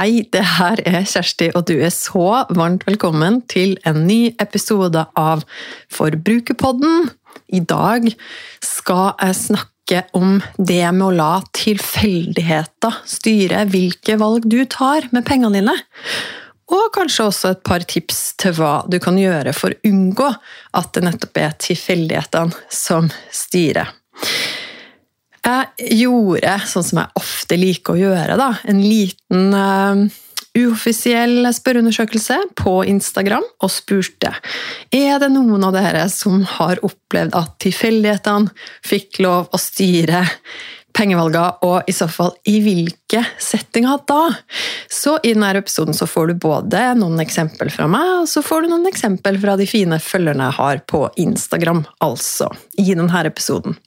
Hei, det her er Kjersti, og du er så varmt velkommen til en ny episode av Forbrukerpodden. I dag skal jeg snakke om det med å la tilfeldigheter styre hvilke valg du tar med pengene dine. Og kanskje også et par tips til hva du kan gjøre for å unngå at det nettopp er tilfeldighetene som styrer. Jeg gjorde sånn som jeg ofte liker å gjøre, da. En liten uh, uoffisiell spørreundersøkelse på Instagram og spurte er det noen av dere som har opplevd at tilfeldighetene fikk lov å styre pengevalgene, og i så fall i hvilke settinger da? Så i denne episoden så får du både noen eksempel fra meg, og så får du noen eksempel fra de fine følgerne jeg har på Instagram, altså, i denne episoden.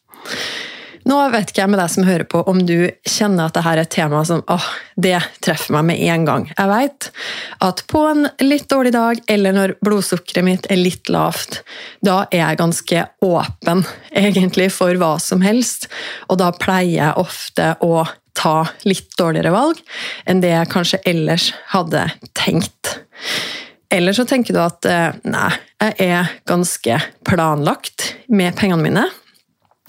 Nå vet ikke jeg med deg som hører på, om du kjenner at dette er et tema som åh, det treffer meg med en gang. Jeg vet at på en litt dårlig dag, eller når blodsukkeret mitt er litt lavt, da er jeg ganske åpen egentlig for hva som helst, og da pleier jeg ofte å ta litt dårligere valg enn det jeg kanskje ellers hadde tenkt. Eller så tenker du at eh, nei, jeg er ganske planlagt med pengene mine.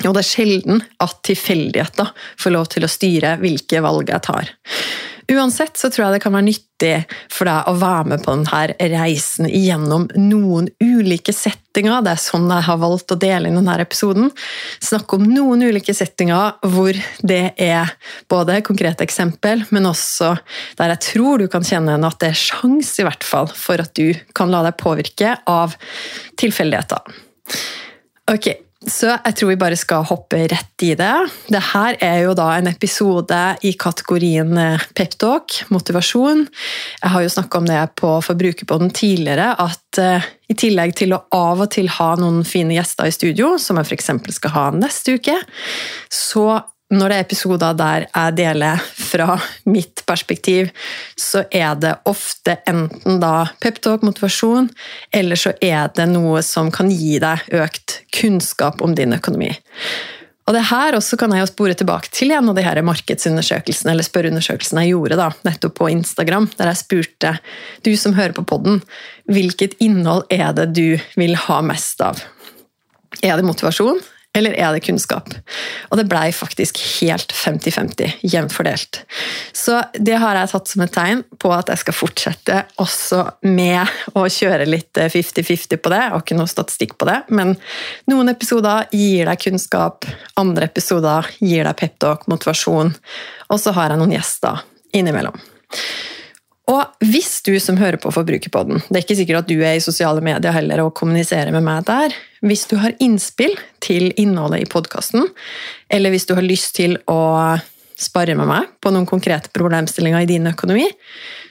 Og det er sjelden at tilfeldigheter får lov til å styre hvilke valg jeg tar. Uansett så tror jeg det kan være nyttig for deg å være med på denne reisen gjennom noen ulike settinger. Det er sånn jeg har valgt å dele inn denne episoden. Snakke om noen ulike settinger hvor det er både konkrete eksempel, men også der jeg tror du kan kjenne at det er sjans i hvert fall for at du kan la deg påvirke av tilfeldigheter. Ok, så jeg tror vi bare skal hoppe rett i det. Dette er jo da en episode i kategorien eh, peptalk, motivasjon. Jeg har jo snakka om det på Forbrukerpodden tidligere, at uh, i tillegg til å av og til ha noen fine gjester i studio, som jeg f.eks. skal ha neste uke, så når det er episoder der jeg deler fra mitt perspektiv, så er det ofte enten da peptalk, motivasjon, eller så er det noe som kan gi deg økt kunnskap om din økonomi. Og det her også kan jeg jo spore tilbake til en av de her markedsundersøkelsene eller spørreundersøkelsene jeg gjorde da, nettopp på Instagram, der jeg spurte du som hører på podden, hvilket innhold er det du vil ha mest av? Er det motivasjon? Eller er det kunnskap? Og det blei faktisk helt 50-50, jevnt fordelt. Så det har jeg tatt som et tegn på at jeg skal fortsette også med å kjøre litt 50-50 på det. Jeg har ikke noe statistikk på det, men noen episoder gir deg kunnskap, andre episoder gir deg peptalk, motivasjon, og så har jeg noen gjester innimellom. Og hvis du som hører på Forbrukerpodden, det er ikke sikkert at du er i sosiale medier heller og kommuniserer med meg der, hvis du har innspill til innholdet i podkasten, eller hvis du har lyst til å spare med meg på noen konkrete problemstillinger i din økonomi,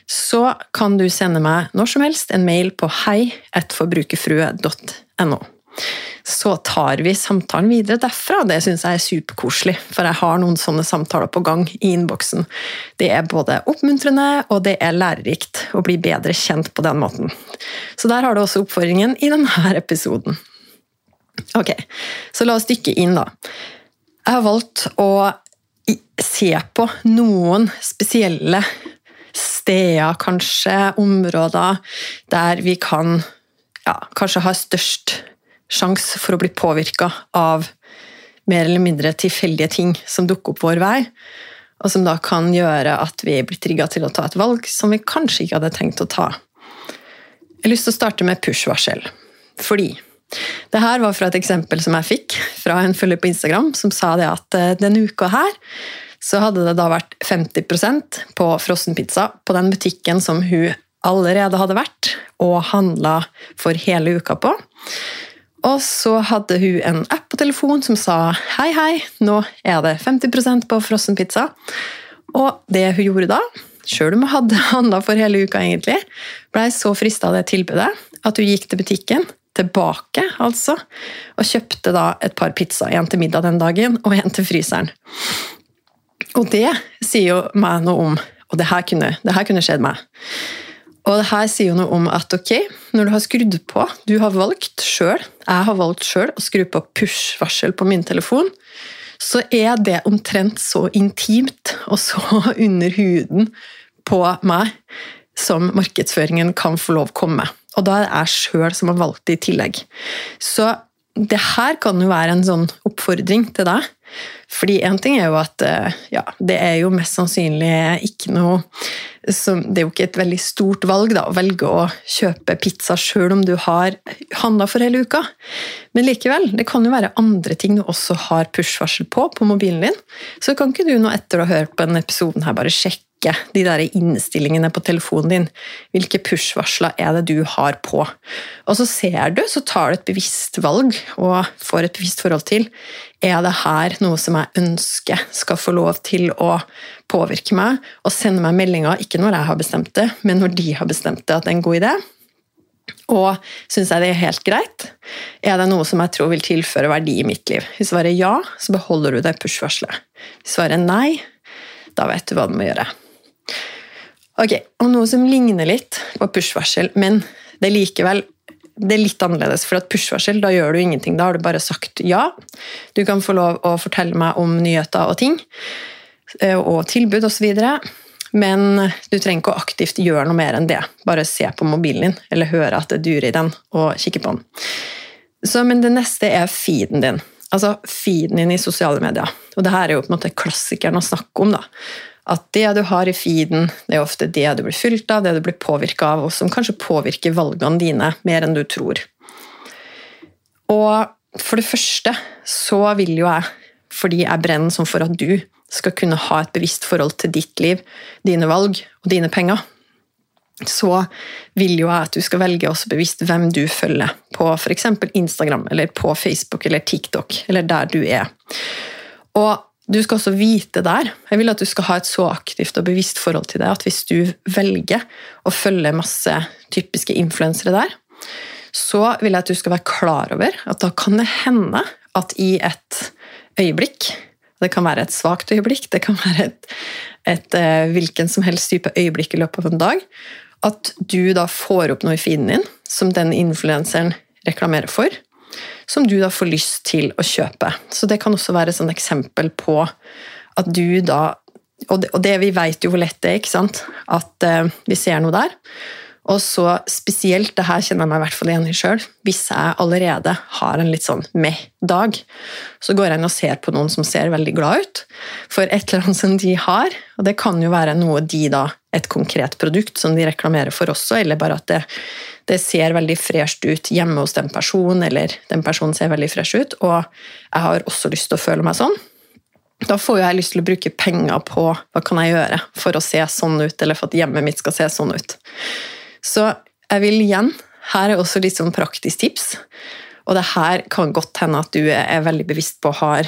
så kan du sende meg når som helst en mail på hei.forbrukerfrue.no så tar vi samtalen videre derfra. Det syns jeg er superkoselig, for jeg har noen sånne samtaler på gang i innboksen. Det er både oppmuntrende og det er lærerikt å bli bedre kjent på den måten. Så der har du også oppfordringen i denne episoden. Ok, så la oss dykke inn, da. Jeg har valgt å se på noen spesielle steder, kanskje områder, der vi kan ja, kanskje ha størst sjanse for å bli påvirka av mer eller mindre tilfeldige ting som dukker opp vår vei, og som da kan gjøre at vi blir trigga til å ta et valg som vi kanskje ikke hadde tenkt å ta. Jeg har lyst til å starte med push-varsel, fordi det her var fra et eksempel som jeg fikk fra en følger på Instagram, som sa det at eh, denne uka her så hadde det da vært 50% på frossenpizza på den butikken som hun allerede hadde vært og handla for hele uka på. Og så hadde hun en app på telefonen som sa hei, hei, nå er det 50% på frossenpizza. Og det hun gjorde da, sjøl om hun hadde handla for hele uka, egentlig, blei så frista av det tilbudet at hun gikk til butikken, tilbake, altså. Og kjøpte da et par pizza. En til middag den dagen, og en til fryseren. Og det sier jo meg noe om Og det her kunne, det her kunne skjedd meg. Og det her sier jo noe om at ok, når du har skrudd på Du har valgt sjøl, jeg har valgt sjøl å skru på push-varsel på min telefon. Så er det omtrent så intimt og så under huden på meg som markedsføringen kan få lov å komme. Og da er det jeg sjøl som har valgt det i tillegg. Så det her kan jo være en sånn oppfordring til deg. Fordi én ting er jo at eh, ja, det er jo mest sannsynlig ikke noe som, Det er jo ikke et veldig stort valg da, å velge å kjøpe pizza sjøl om du har handla for hele uka. Men likevel, det kan jo være andre ting du også har push-varsel på på mobilen din. Så kan ikke du nå etter å ha hørt på denne episoden her bare sjekke de der innstillingene på telefonen din. Hvilke push-varsler er det du har på? Og så ser du, så tar du et bevisst valg og får et bevisst forhold til er det her noe som jeg ønsker skal få lov til å påvirke meg og sende meg meldinger, ikke når jeg har bestemt det, men når de har bestemt det at det er en god idé? Og syns jeg det er helt greit? Er det noe som jeg tror vil tilføre verdi i mitt liv? Hvis svaret er ja, så beholder du det push-varselet. Hvis svaret er nei, da vet du hva du må gjøre. Ok, og Noe som ligner litt på push-varsel, men det er likevel det er litt annerledes. For at push-varsel, da gjør du ingenting. Da har du bare sagt ja. Du kan få lov å fortelle meg om nyheter og ting, eh, og tilbud osv. Men du trenger ikke å aktivt gjøre noe mer enn det. Bare se på mobilen din, eller høre at det durer i den, og kikke på den. Så, men det neste er feeden din. Altså feeden din i sosiale medier. Og det her er jo på en måte klassikeren å snakke om. da at det du har i feeden, det er ofte det du blir fylt av, det du blir påvirka av, og som kanskje påvirker valgene dine mer enn du tror. Og for det første så vil jo jeg, fordi jeg brenner sånn for at du skal kunne ha et bevisst forhold til ditt liv, dine valg og dine penger, så vil jo jeg at du skal velge også bevisst hvem du følger på f.eks. Instagram eller på Facebook eller TikTok, eller der du er. Og du skal også vite der. Jeg vil at du skal ha et så aktivt og bevisst forhold til det at hvis du velger å følge masse typiske influensere der, så vil jeg at du skal være klar over at da kan det hende at i et øyeblikk Det kan være et svakt øyeblikk, det kan være et, et, et hvilken som helst type øyeblikk i løpet av en dag, at du da får opp noe i feeden din som den influenseren reklamerer for, som du da får lyst til å kjøpe. Så det kan også være et eksempel på at du da Og det, og det vi vet jo hvor lett det er, ikke sant? at uh, vi ser noe der. Og så spesielt, det her kjenner jeg meg i hvert fall igjen i sjøl, hvis jeg allerede har en litt sånn meh-dag, så går jeg inn og ser på noen som ser veldig glad ut for et eller annet som de har. Og det kan jo være noe de da, et konkret produkt som de reklamerer for også, eller bare at det det ser veldig fresht ut hjemme hos den personen, eller den personen ser veldig fresh ut, og jeg har også lyst til å føle meg sånn, da får jeg lyst til å bruke penger på hva kan jeg gjøre for å se sånn ut, eller for at hjemmet mitt skal se sånn ut. Så jeg vil igjen Her er også litt sånn praktisk tips. Og det her kan godt hende at du er veldig bevisst på og har,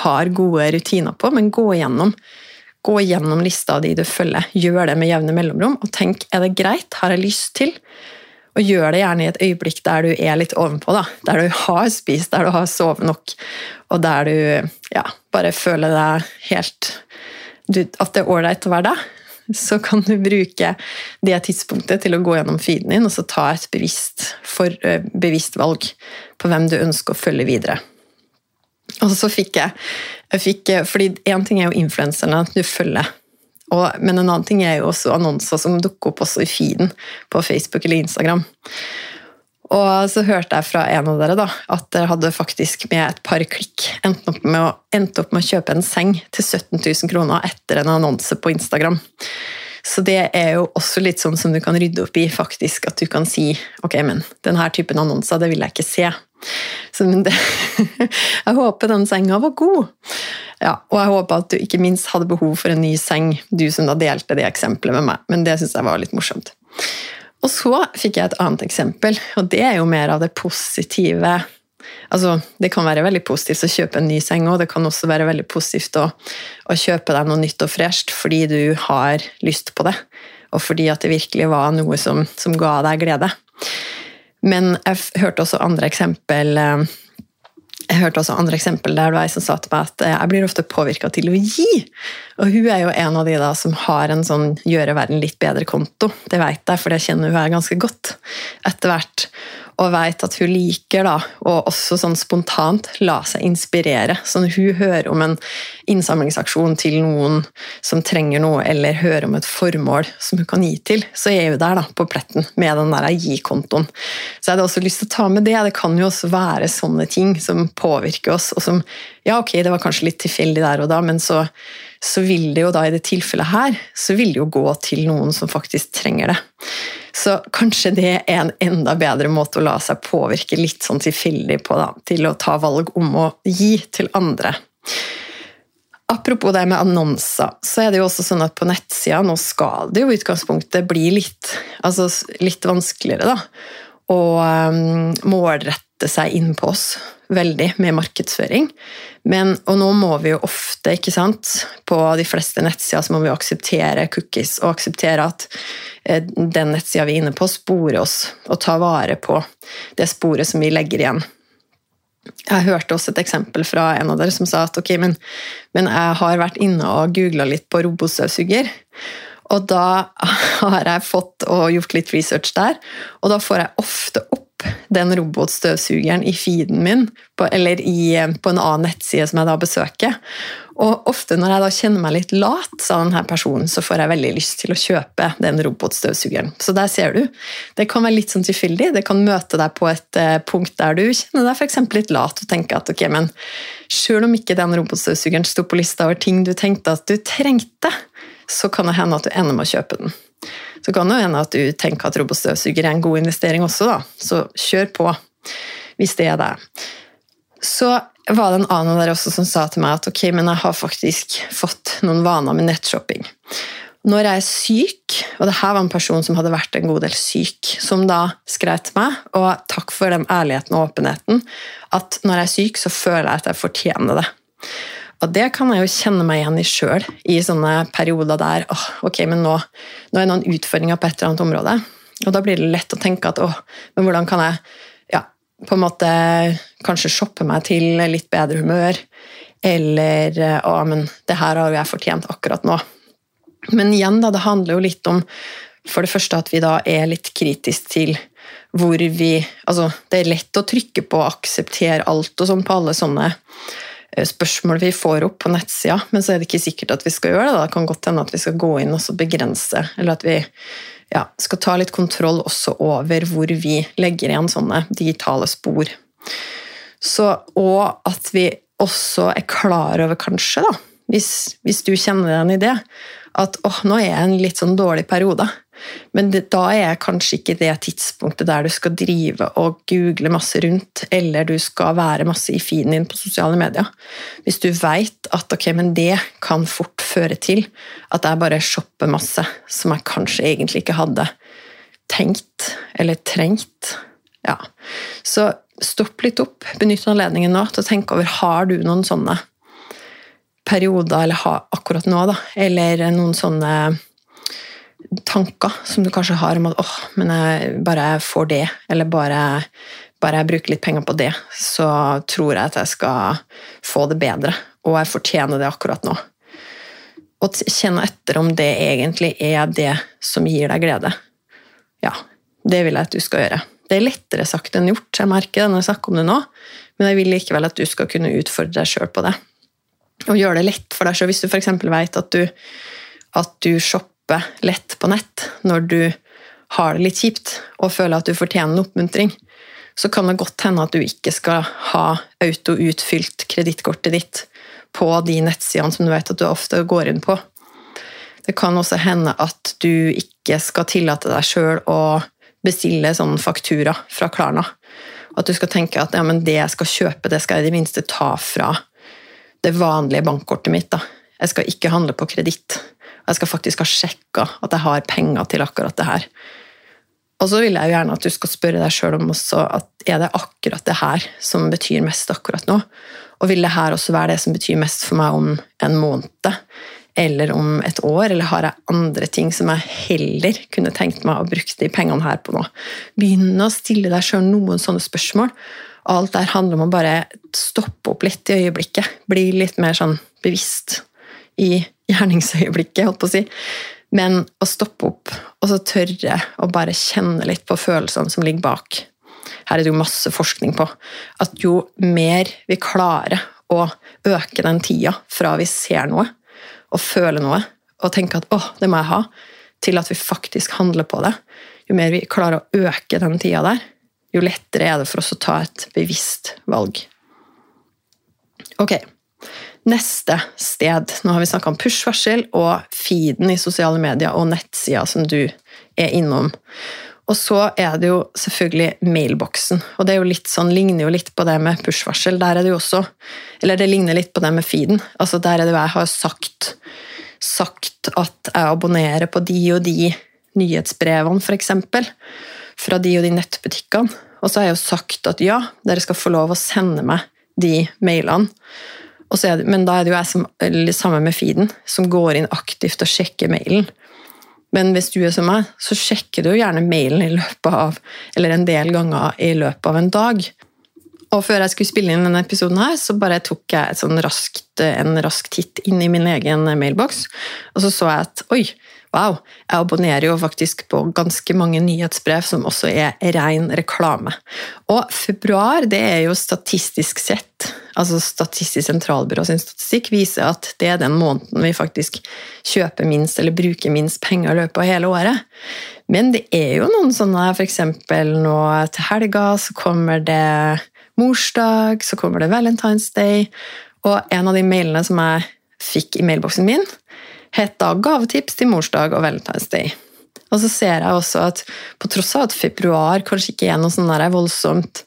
har gode rutiner på, men gå igjennom. Gå gjennom lista di du følger. Gjør det med jevne mellomrom, og tenk er det greit, har jeg lyst til og gjør det gjerne i et øyeblikk der du er litt ovenpå. Da. Der du har spist, der du har sovet nok, og der du ja, bare føler deg helt At det er ålreit å være deg. Så kan du bruke det tidspunktet til å gå gjennom feeden din og så ta et bevisst, for, bevisst valg på hvem du ønsker å følge videre. Og så fikk jeg, jeg fikk, fordi Én ting er jo influenserne du følger og, men en annen ting er jo også annonser som dukker opp også i feeden på Facebook eller Instagram. Og så hørte jeg fra en av dere da, at dere hadde faktisk med et par klikk endt opp med å, opp med å kjøpe en seng til 17 000 kroner etter en annonse på Instagram. Så det er jo også litt sånn som du kan rydde opp i, faktisk. At du kan si ok, men denne typen annonser det vil jeg ikke se. Så, det, jeg håper den senga var god. Ja, og jeg håper at du ikke minst hadde behov for en ny seng, du som da delte det eksempelet med meg. Men det syns jeg var litt morsomt. Og så fikk jeg et annet eksempel, og det er jo mer av det positive. Altså, Det kan være veldig positivt å kjøpe en ny seng, og det kan også være veldig positivt å, å kjøpe deg noe nytt og fresht fordi du har lyst på det, og fordi at det virkelig var noe som, som ga deg glede. Men jeg hørte også andre eksempel eh, jeg hørte også andre eksempel der det var ei som sa til meg at eh, jeg blir ofte påvirka til å gi. Og hun er jo en av de da som har en sånn gjøre verden litt bedre-konto. Det vet jeg, for det kjenner hun her ganske godt etter hvert og vet at hun liker da, og også sånn spontant la seg inspirere. Så når hun hører om en innsamlingsaksjon til noen som trenger noe, eller hører om et formål som hun kan gi til, så er hun der da, på pletten med den der gi-kontoen. Så jeg hadde også lyst til å ta med det. Det kan jo også være sånne ting som påvirker oss, og som Ja, ok, det var kanskje litt tilfeldig der og da, men så, så vil det jo da i det tilfellet her, så vil det jo gå til noen som faktisk trenger det. Så kanskje det er en enda bedre måte å la seg påvirke litt sånn tilfeldig på, da, til å ta valg om å gi til andre. Apropos det med annonser, så er det jo også sånn at på nettsida nå skal det jo i utgangspunktet bli litt, altså litt vanskeligere, da. Å um, målrette seg inn på oss veldig med markedsføring. Men, og nå må vi jo ofte, ikke sant, på de fleste nettsider så må vi akseptere cookies og akseptere at eh, den nettsida vi er inne på, sporer oss og tar vare på det sporet som vi legger igjen. Jeg hørte også et eksempel fra en av dere som sa at ok, men, men jeg har vært inne og googla litt på robotstøvsuger. Og da har jeg fått og gjort litt research der, og da får jeg ofte opp den robotstøvsugeren i feeden min, på, eller i, på en annen nettside som jeg da besøker. Og ofte når jeg da kjenner meg litt lat, sa denne personen, så får jeg veldig lyst til å kjøpe den robotstøvsugeren. Så der ser du. Det kan være litt sånn tilfeldig. Det kan møte deg på et uh, punkt der du kjenner deg f.eks. litt lat og tenker at ok, men sjøl om ikke den robotstøvsugeren sto på lista over ting du tenkte at du trengte, så kan det hende at du ender med å kjøpe den. Så kan det hende at du tenker at robotstøvsuger er en god investering også, da. Så kjør på, hvis det er det. Så var det en annen der også som sa til meg at ok, men jeg har faktisk fått noen vaner med nettshopping. Når jeg er syk, og det her var en person som hadde vært en god del syk, som da skrev til meg, og takk for den ærligheten og åpenheten, at når jeg er syk, så føler jeg at jeg fortjener det. Og det kan jeg jo kjenne meg igjen i sjøl, i sånne perioder der åh, ok, men nå, nå er det noen utfordringer på et eller annet område. Og da blir det lett å tenke at åh, men hvordan kan jeg ja, på en måte kanskje shoppe meg til litt bedre humør? Eller å, men det her har jo jeg fortjent akkurat nå. Men igjen, da, det handler jo litt om for det første at vi da er litt kritisk til hvor vi Altså, det er lett å trykke på 'aksepter alt' og sånn på alle sånne spørsmål vi får opp på nettsida, men så er det ikke sikkert at vi skal gjøre det. Det kan godt hende at vi skal gå inn og begrense, eller at vi ja, skal ta litt kontroll også over hvor vi legger igjen sånne digitale spor. Så, og at vi også er klar over, kanskje, da, hvis, hvis du kjenner deg igjen i det, at åh, nå er jeg i en litt sånn dårlig periode. Men det, da er kanskje ikke det tidspunktet der du skal drive og google masse rundt, eller du skal være masse i feeden din på sosiale medier. Hvis du veit at ok, men det kan fort føre til at jeg bare shopper masse som jeg kanskje egentlig ikke hadde tenkt eller trengt. Ja. Så stopp litt opp. Benytt anledningen nå til å tenke over har du noen sånne perioder, eller akkurat nå, da, eller noen sånne tanker som du kanskje har om at åh, men jeg bare får det, eller bare, bare jeg bruker litt penger på det, så tror jeg at jeg skal få det bedre, og jeg fortjener det akkurat nå. Og kjenne etter om det egentlig er det som gir deg glede. Ja, det vil jeg at du skal gjøre. Det er lettere sagt enn gjort, jeg merker det når jeg snakker om det nå, men jeg vil likevel at du skal kunne utfordre deg sjøl på det. Og gjøre det lett for deg sjøl. Hvis du f.eks. vet at du, at du shopper shoppe lett på nett når du har det litt kjipt og føler at du fortjener en oppmuntring, så kan det godt hende at du ikke skal ha auto-utfylt kredittkortet ditt på de nettsidene som du vet at du ofte går inn på. Det kan også hende at du ikke skal tillate deg sjøl å bestille sånn faktura fra Klarna. At du skal tenke at ja, det jeg skal kjøpe, det skal jeg i det minste ta fra det vanlige bankkortet mitt. Da. Jeg skal ikke handle på kreditt. Jeg skal faktisk ha sjekka at jeg har penger til akkurat det her. Og så vil jeg jo gjerne at du skal spørre deg sjøl om også at er det akkurat det her som betyr mest akkurat nå? Og vil det her også være det som betyr mest for meg om en måned? eller om et år, eller har jeg andre ting som jeg heller kunne tenkt meg å bruke de pengene her på nå? Begynne å stille deg sjøl noen sånne spørsmål. Alt der handler om å bare stoppe opp litt i øyeblikket. Bli litt mer sånn bevisst i gjerningsøyeblikket, holdt på å si. Men å stoppe opp og så tørre å bare kjenne litt på følelsene som ligger bak. Her er det jo masse forskning på at jo mer vi klarer å øke den tida fra vi ser noe og føler noe og tenker at 'å, det må jeg ha', til at vi faktisk handler på det. Jo mer vi klarer å øke den tida der, jo lettere er det for oss å ta et bevisst valg. Ok, neste sted. Nå har vi snakka om push-varsel og feeden i sosiale medier og nettsida som du er innom. Og så er det jo selvfølgelig mailboksen. Og det jo sånn, ligner jo litt på det med push-varsel. Der er det jo også Eller det ligner litt på det med feeden. Altså Der er det jo jeg har sagt, sagt at jeg abonnerer på de og de nyhetsbrevene, f.eks. Fra de og de nettbutikkene. Og så har jeg jo sagt at ja, dere skal få lov å sende meg de mailene. Det, men da er det jo jeg som, sammen med feeden, som går inn aktivt og sjekker mailen. Men hvis du er som meg, så sjekker du jo gjerne mailen i løpet av, eller en del ganger i løpet av en dag. Og før jeg skulle spille inn denne episoden, her, så bare tok jeg sånn raskt, en rask titt inn i min egen mailboks, og så så jeg at oi, wow, jeg abonnerer jo faktisk på ganske mange nyhetsbrev som også er ren reklame. Og februar, det er jo statistisk sett altså Statistisk sentralbyrå sin statistikk viser at det er den måneden vi faktisk kjøper minst eller bruker minst penger i løpet av hele året. Men det er jo noen sånne f.eks. nå til helga så kommer det morsdag, så kommer det Valentine's Day, og en av de mailene som jeg fikk i mailboksen min, het da 'Gavetips til morsdag og Valentine's Day'. Og så ser jeg også at på tross av at februar kanskje ikke er noe sånn voldsomt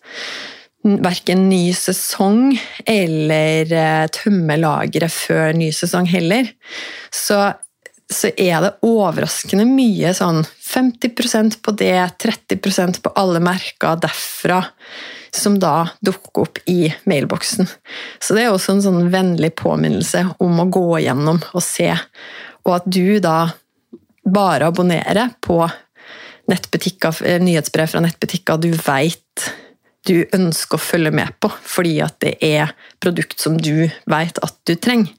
verken ny sesong eller eh, tømme lageret før ny sesong heller, så, så, er det overraskende mye sånn 50% på det, 30% på alle merker derfra, som da dukker opp i mailboksen. Så det er også en sånn vennlig påminnelse om å gå gjennom og se, og at du da bare abonnerer på eh, nyhetsbrev fra nettbutikker du veit du ønsker å følge med på, fordi at det er produkt som du vet at du trenger.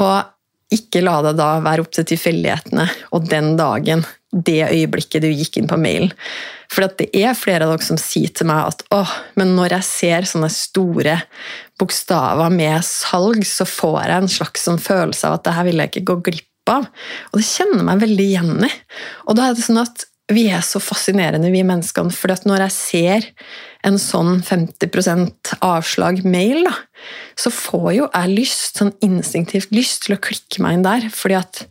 Og ikke la det da være opp til tilfeldighetene og den dagen, det øyeblikket du gikk inn på mailen. For det er flere av dere som sier til meg at åh, men når jeg ser sånne store bokstaver med salg, så får jeg en slags sånn følelse av at det her vil jeg ikke gå glipp av. Og det kjenner meg veldig igjen i. Og da er det sånn at vi er så fascinerende, vi menneskene. For når jeg ser en sånn 50% avslag-mail, så får jo jeg lyst, sånn instinktivt lyst til å klikke meg inn der. fordi at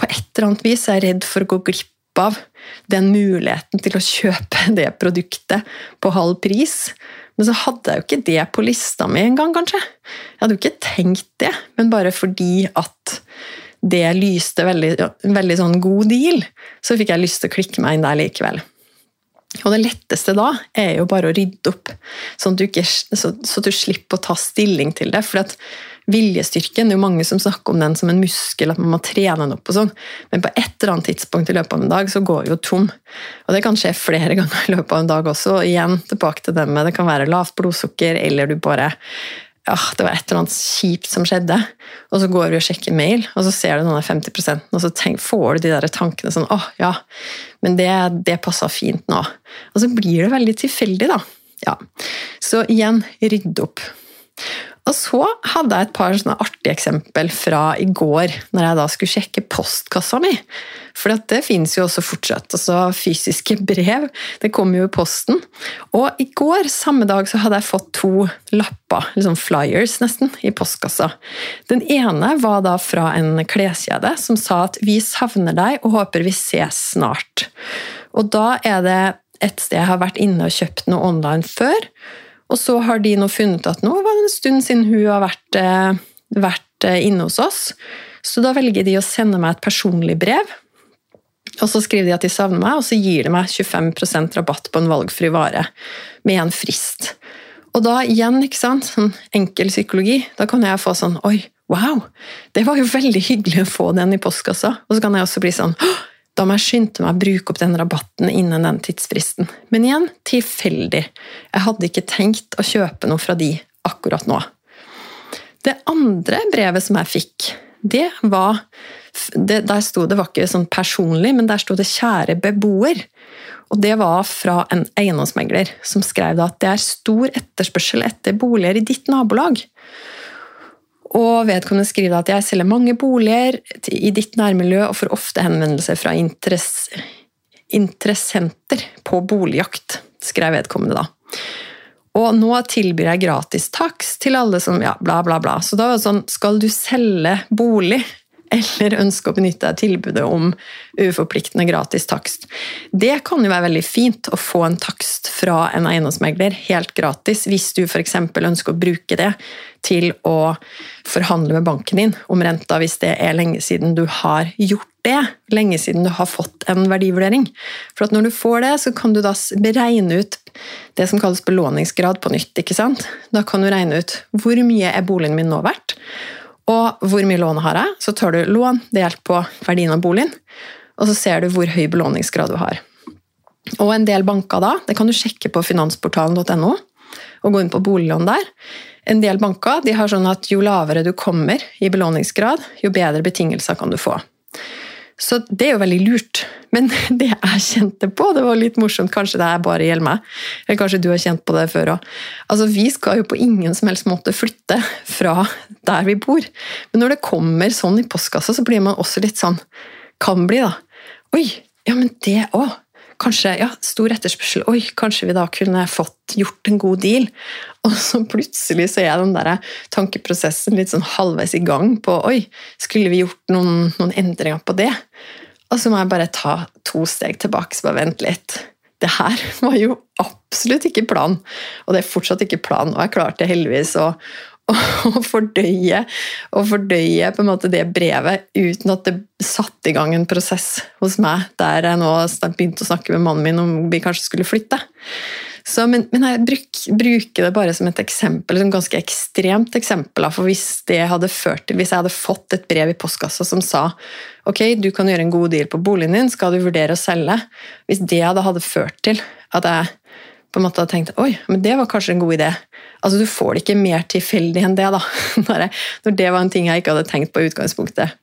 på et eller annet vis er redd for å gå glipp av den muligheten til å kjøpe det produktet på halv pris. Men så hadde jeg jo ikke det på lista mi engang, kanskje. Jeg hadde jo ikke tenkt det, men bare fordi at det lyste veldig, veldig sånn god deal, så fikk jeg lyst til å klikke meg inn der likevel. Og det letteste da er jo bare å rydde opp, sånn at du, ikke, så, så du slipper å ta stilling til det. For at viljestyrken, det er jo mange som snakker om den som en muskel, at man må trene den opp og sånn, men på et eller annet tidspunkt i løpet av en dag så går jo tom. Og det kan skje flere ganger i løpet av en dag også. Og igjen tilbake til det med det kan være lavt blodsukker, eller du bare ja, det var et eller annet kjipt som skjedde. Og så går du og sjekker mail, og så ser du noen 50% og så tenk, får du de der tankene sånn åh, ja, men det, det passa fint nå. Og så blir det veldig tilfeldig, da. Ja. Så igjen, rydd opp. Og så hadde jeg et par sånne artige eksempel fra i går, når jeg da skulle sjekke postkassa mi. For det finnes jo også fortsatt. altså Fysiske brev. Det kommer jo i posten. Og i går, samme dag, så hadde jeg fått to lapper, liksom flyers nesten, i postkassa. Den ene var da fra en kleskjede som sa at 'vi savner deg og håper vi ses snart'. Og da er det et sted jeg har vært inne og kjøpt noe online før. Og så har de nå funnet at nå var det en stund siden hun har vært, eh, vært eh, inne hos oss. Så da velger de å sende meg et personlig brev. Og så skriver de at de savner meg, og så gir de meg 25% rabatt på en valgfri vare med en frist. Og da igjen, ikke sant, sånn enkel psykologi, da kan jeg få sånn Oi, Wow, det var jo veldig hyggelig å få den i postkassa. Og så kan jeg også bli sånn da må jeg skynde meg å bruke opp den rabatten innen den tidsfristen. Men igjen, tilfeldig. Jeg hadde ikke tenkt å kjøpe noe fra de akkurat nå. Det andre brevet som jeg fikk, det var det, Der sto det var ikke sånn personlig, men der sto det 'kjære beboer'. Og det var fra en eiendomsmegler som skrev at det er stor etterspørsel etter boliger i ditt nabolag. Og vedkommende skriver at jeg selger mange boliger i ditt nærmiljø og får ofte henvendelser fra interess interessenter på boligjakt, skrev vedkommende da. Og nå tilbyr jeg gratis takst til alle som ja, bla, bla, bla. Så da var det sånn, skal du selge bolig? Eller ønsker å benytte deg av tilbudet om uforpliktende gratis takst. Det kan jo være veldig fint å få en takst fra en eiendomsmegler helt gratis, hvis du f.eks. ønsker å bruke det til å forhandle med banken din om renta hvis det er lenge siden du har gjort det. Lenge siden du har fått en verdivurdering. For når du får det, så kan du da beregne ut det som kalles belåningsgrad på nytt. ikke sant? Da kan du regne ut hvor mye er boligen min nå verdt, og hvor mye lån har jeg? Så tar du lån delt på verdien av boligen, og så ser du hvor høy belåningsgrad du har. Og en del banker da, det kan du sjekke på finansportalen.no, og gå inn på boliglån der. En del banker de har sånn at jo lavere du kommer i belåningsgrad, jo bedre betingelser kan du få. Så det er jo veldig lurt. Men det jeg kjente på, det var litt morsomt, kanskje det er bare gjelder meg, eller kanskje du har kjent på det før òg. Altså, vi skal jo på ingen som helst måte flytte fra der vi bor. Men når det kommer sånn i postkassa, så blir man også litt sånn Kan bli, da. Oi, ja, men det òg kanskje ja, stor etterspørsel. Oi, kanskje vi da kunne fått gjort en god deal? Og så plutselig så er den der tankeprosessen litt sånn halvveis i gang på oi, skulle vi gjort noen, noen endringer på det? Og så må jeg bare ta to steg tilbake så bare vente litt. Det her var jo absolutt ikke planen, og det er fortsatt ikke planen. Og jeg klarte heldigvis å, å fordøye, å fordøye det brevet uten at det satte i gang en prosess hos meg der jeg nå begynte å snakke med mannen min om vi kanskje skulle flytte. Så, men, men, jeg bruk, bruker det bare som et eksempel, et ganske ekstremt eksempel. For hvis hadde ført hvis jeg hadde fått et brev i postkassa som sa ok, du kan gjøre en god deal på boligen din, skal du vurdere å selge? Hvis det hadde ført til at jeg på en måte hadde tenkt oi, men det var kanskje en god idé. Altså, Du får det ikke mer tilfeldig enn det, da, når det var en ting jeg ikke hadde tenkt på i utgangspunktet.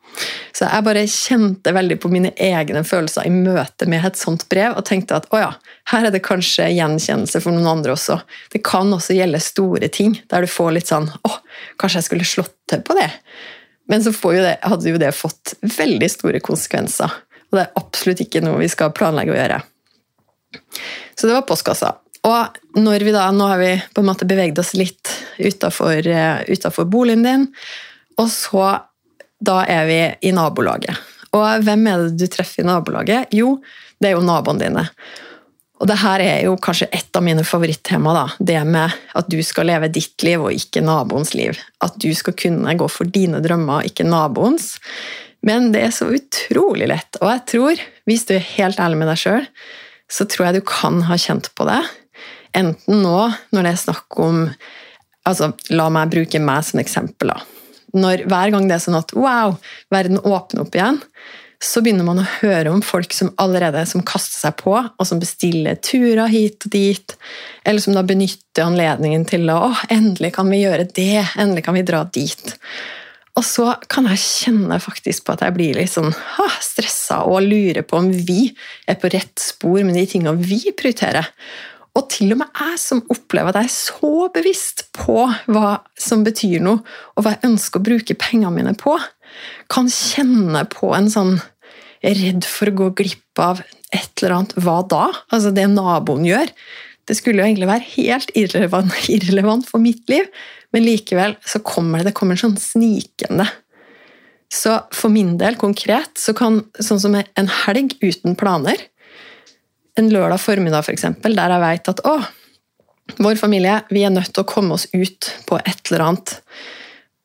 Så jeg bare kjente veldig på mine egne følelser i møte med et sånt brev, og tenkte at å ja, her er det kanskje gjenkjennelse for noen andre også. Det kan også gjelde store ting, der du får litt sånn å, kanskje jeg skulle slått til på det. Men så jo det, hadde jo det fått veldig store konsekvenser. Og det er absolutt ikke noe vi skal planlegge å gjøre. Så det var postkassa. Og når vi da, nå har vi på en måte beveget oss litt utafor eh, boligen din, og så da er vi i nabolaget. Og hvem er det du treffer i nabolaget? Jo, det er jo naboene dine. Og det her er jo kanskje et av mine favorittema. da, Det med at du skal leve ditt liv og ikke naboens liv. At du skal kunne gå for dine drømmer, ikke naboens. Men det er så utrolig lett. Og jeg tror, hvis du er helt ærlig med deg sjøl, så tror jeg du kan ha kjent på det Enten nå, når det er snakk om altså, La meg bruke meg som eksempel. Når, hver gang det er sånn at wow, verden åpner opp igjen, så begynner man å høre om folk som allerede som kaster seg på, og som bestiller turer hit og dit, eller som da benytter anledningen til å oh, endelig kan vi gjøre det, endelig kan vi dra dit. Og så kan jeg kjenne faktisk på at jeg blir litt sånn stressa og lurer på om vi er på rett spor med de tingene vi prioriterer. Og til og med jeg som opplever at jeg er så bevisst på hva som betyr noe, og hva jeg ønsker å bruke pengene mine på, kan kjenne på en sånn redd for å gå glipp av et eller annet. Hva da? Altså det naboen gjør. Det skulle jo egentlig være helt irrelevant, irrelevant for mitt liv, men likevel så kommer det, det kommer sånn snikende. Så for min del, konkret, så kan sånn som en helg uten planer en lørdag formiddag for eksempel, der jeg vet at å, vår familie vi er nødt til å komme oss ut på et eller annet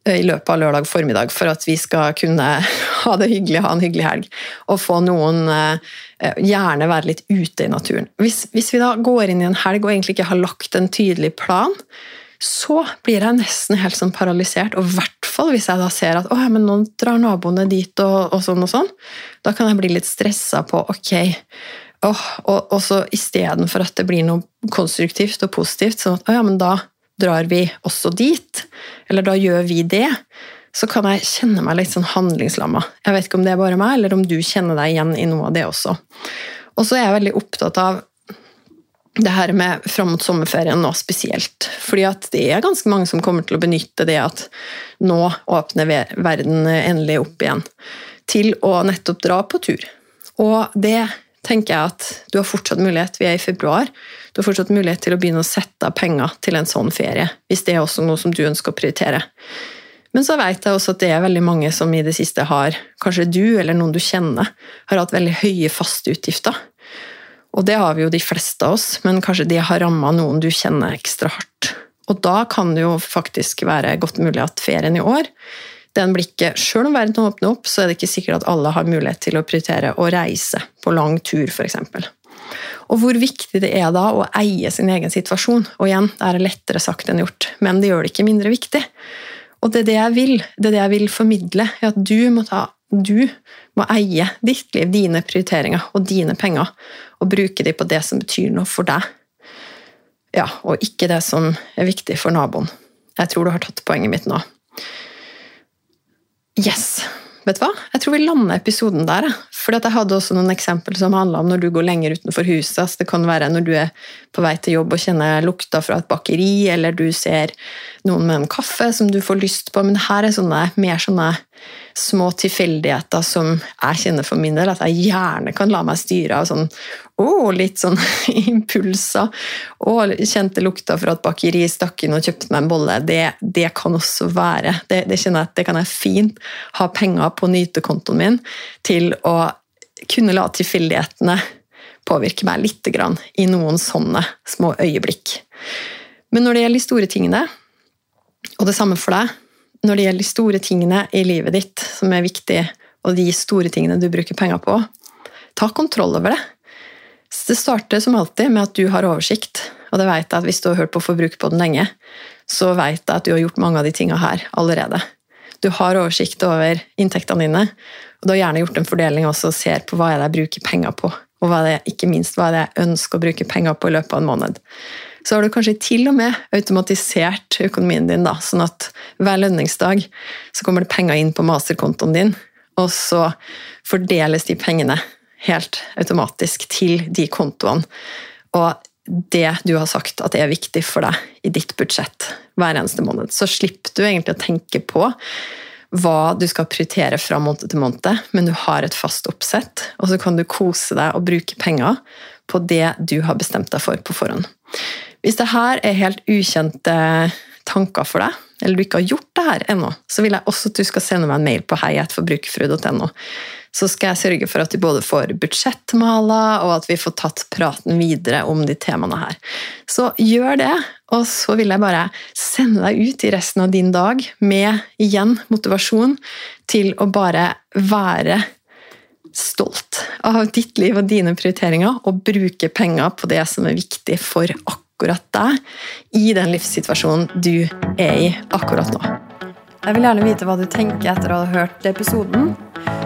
i løpet av lørdag formiddag for at vi skal kunne ha det hyggelig, ha en hyggelig helg. Og få noen Gjerne være litt ute i naturen. Hvis, hvis vi da går inn i en helg og egentlig ikke har lagt en tydelig plan, så blir jeg nesten helt sånn paralysert. Og i hvert fall hvis jeg da ser at ja, nå drar naboene dit, og, og, sånn og sånn. Da kan jeg bli litt stressa på ok, oh, og, og så istedenfor at det blir noe konstruktivt og positivt, sånn at oh, ja, men da drar vi også dit, eller da gjør vi det, så kan jeg kjenne meg litt sånn handlingslamma. Jeg vet ikke om det er bare meg, eller om du kjenner deg igjen i noe av det også. Og så er jeg veldig opptatt av det her med fram mot sommerferien nå spesielt. Fordi at det er ganske mange som kommer til å benytte det at nå åpner verden endelig opp igjen, til å nettopp dra på tur. Og det tenker jeg at du har fortsatt mulighet, vi er i februar, du har fortsatt mulighet til å begynne å sette av penger til en sånn ferie, hvis det er også noe som du ønsker å prioritere. Men så vet jeg også at det er veldig mange som i det siste har, kanskje du eller noen du kjenner, har hatt veldig høye faste utgifter. Og det har vi jo de fleste av oss, men kanskje det har ramma noen du kjenner ekstra hardt. Og da kan det jo faktisk være godt mulig at ferien i år den blikket. ikke, Selv om verden åpner opp, så er det ikke sikkert at alle har mulighet til å prioritere å reise på lang tur, f.eks. Og hvor viktig det er da å eie sin egen situasjon. Og igjen, det er lettere sagt enn gjort, men det gjør det ikke mindre viktig. Og det er det jeg vil. Det er det jeg vil formidle. er at du må ta du må eie ditt liv, dine prioriteringer og dine penger, og bruke dem på det som betyr noe for deg. Ja, og ikke det som er viktig for naboen. Jeg tror du har tatt poenget mitt nå. Yes! Vet du hva? Jeg tror vi lander episoden der. For jeg hadde også noen eksempler som handla om når du går lenger utenfor huset. Altså det kan være når du er på vei til jobb og kjenner lukta fra et bakeri, eller du ser noen med en kaffe som du får lyst på. Men her er sånne, mer sånne små tilfeldigheter som jeg kjenner for min del, at jeg gjerne kan la meg styre av sånn å, litt sånn impulser. Og kjente lukta fra et bakeri, stakk inn og kjøpte meg en bolle. Det, det kan også være. Det, det, kjenner jeg at det kan jeg fint ha penger på nytekontoen min til å kunne la tilfeldighetene påvirke meg litt grann, i noen sånne små øyeblikk. Men når det gjelder de store tingene, og det samme for deg når det gjelder de store tingene i livet ditt som er viktig, og de store tingene du bruker penger på, ta kontroll over det. Det starter som alltid med at du har oversikt, og det vet jeg at hvis du har hørt på Forbrukerpodden lenge, så vet jeg at du har gjort mange av de tingene her allerede. Du har oversikt over inntektene dine, og du har gjerne gjort en fordeling også og ser på hva er det jeg bruker penger på, og hva er det, ikke minst hva er det jeg ønsker å bruke penger på i løpet av en måned så har du kanskje til og med automatisert økonomien din, da, sånn at hver lønningsdag så kommer det penger inn på masterkontoen din, og så fordeles de pengene helt automatisk til de kontoene. Og det du har sagt at er viktig for deg i ditt budsjett hver eneste måned. Så slipper du egentlig å tenke på hva du skal prioritere fra måned til måned, men du har et fast oppsett, og så kan du kose deg og bruke penger på det du har bestemt deg for på forhånd. Hvis det her er helt ukjente tanker for deg, eller du ikke har gjort det her ennå, så vil jeg også at du skal sende meg en mail på heietforbrukerfrue.no. Så skal jeg sørge for at du både får budsjettmaler, og at vi får tatt praten videre om de temaene her. Så gjør det, og så vil jeg bare sende deg ut i resten av din dag med igjen motivasjon til å bare være stolt av ditt liv og dine prioriteringer, og bruke penger på det som er viktig for akkurat deg i den livssituasjonen du er i akkurat nå. Jeg vil gjerne vite hva du tenker etter å ha hørt episoden.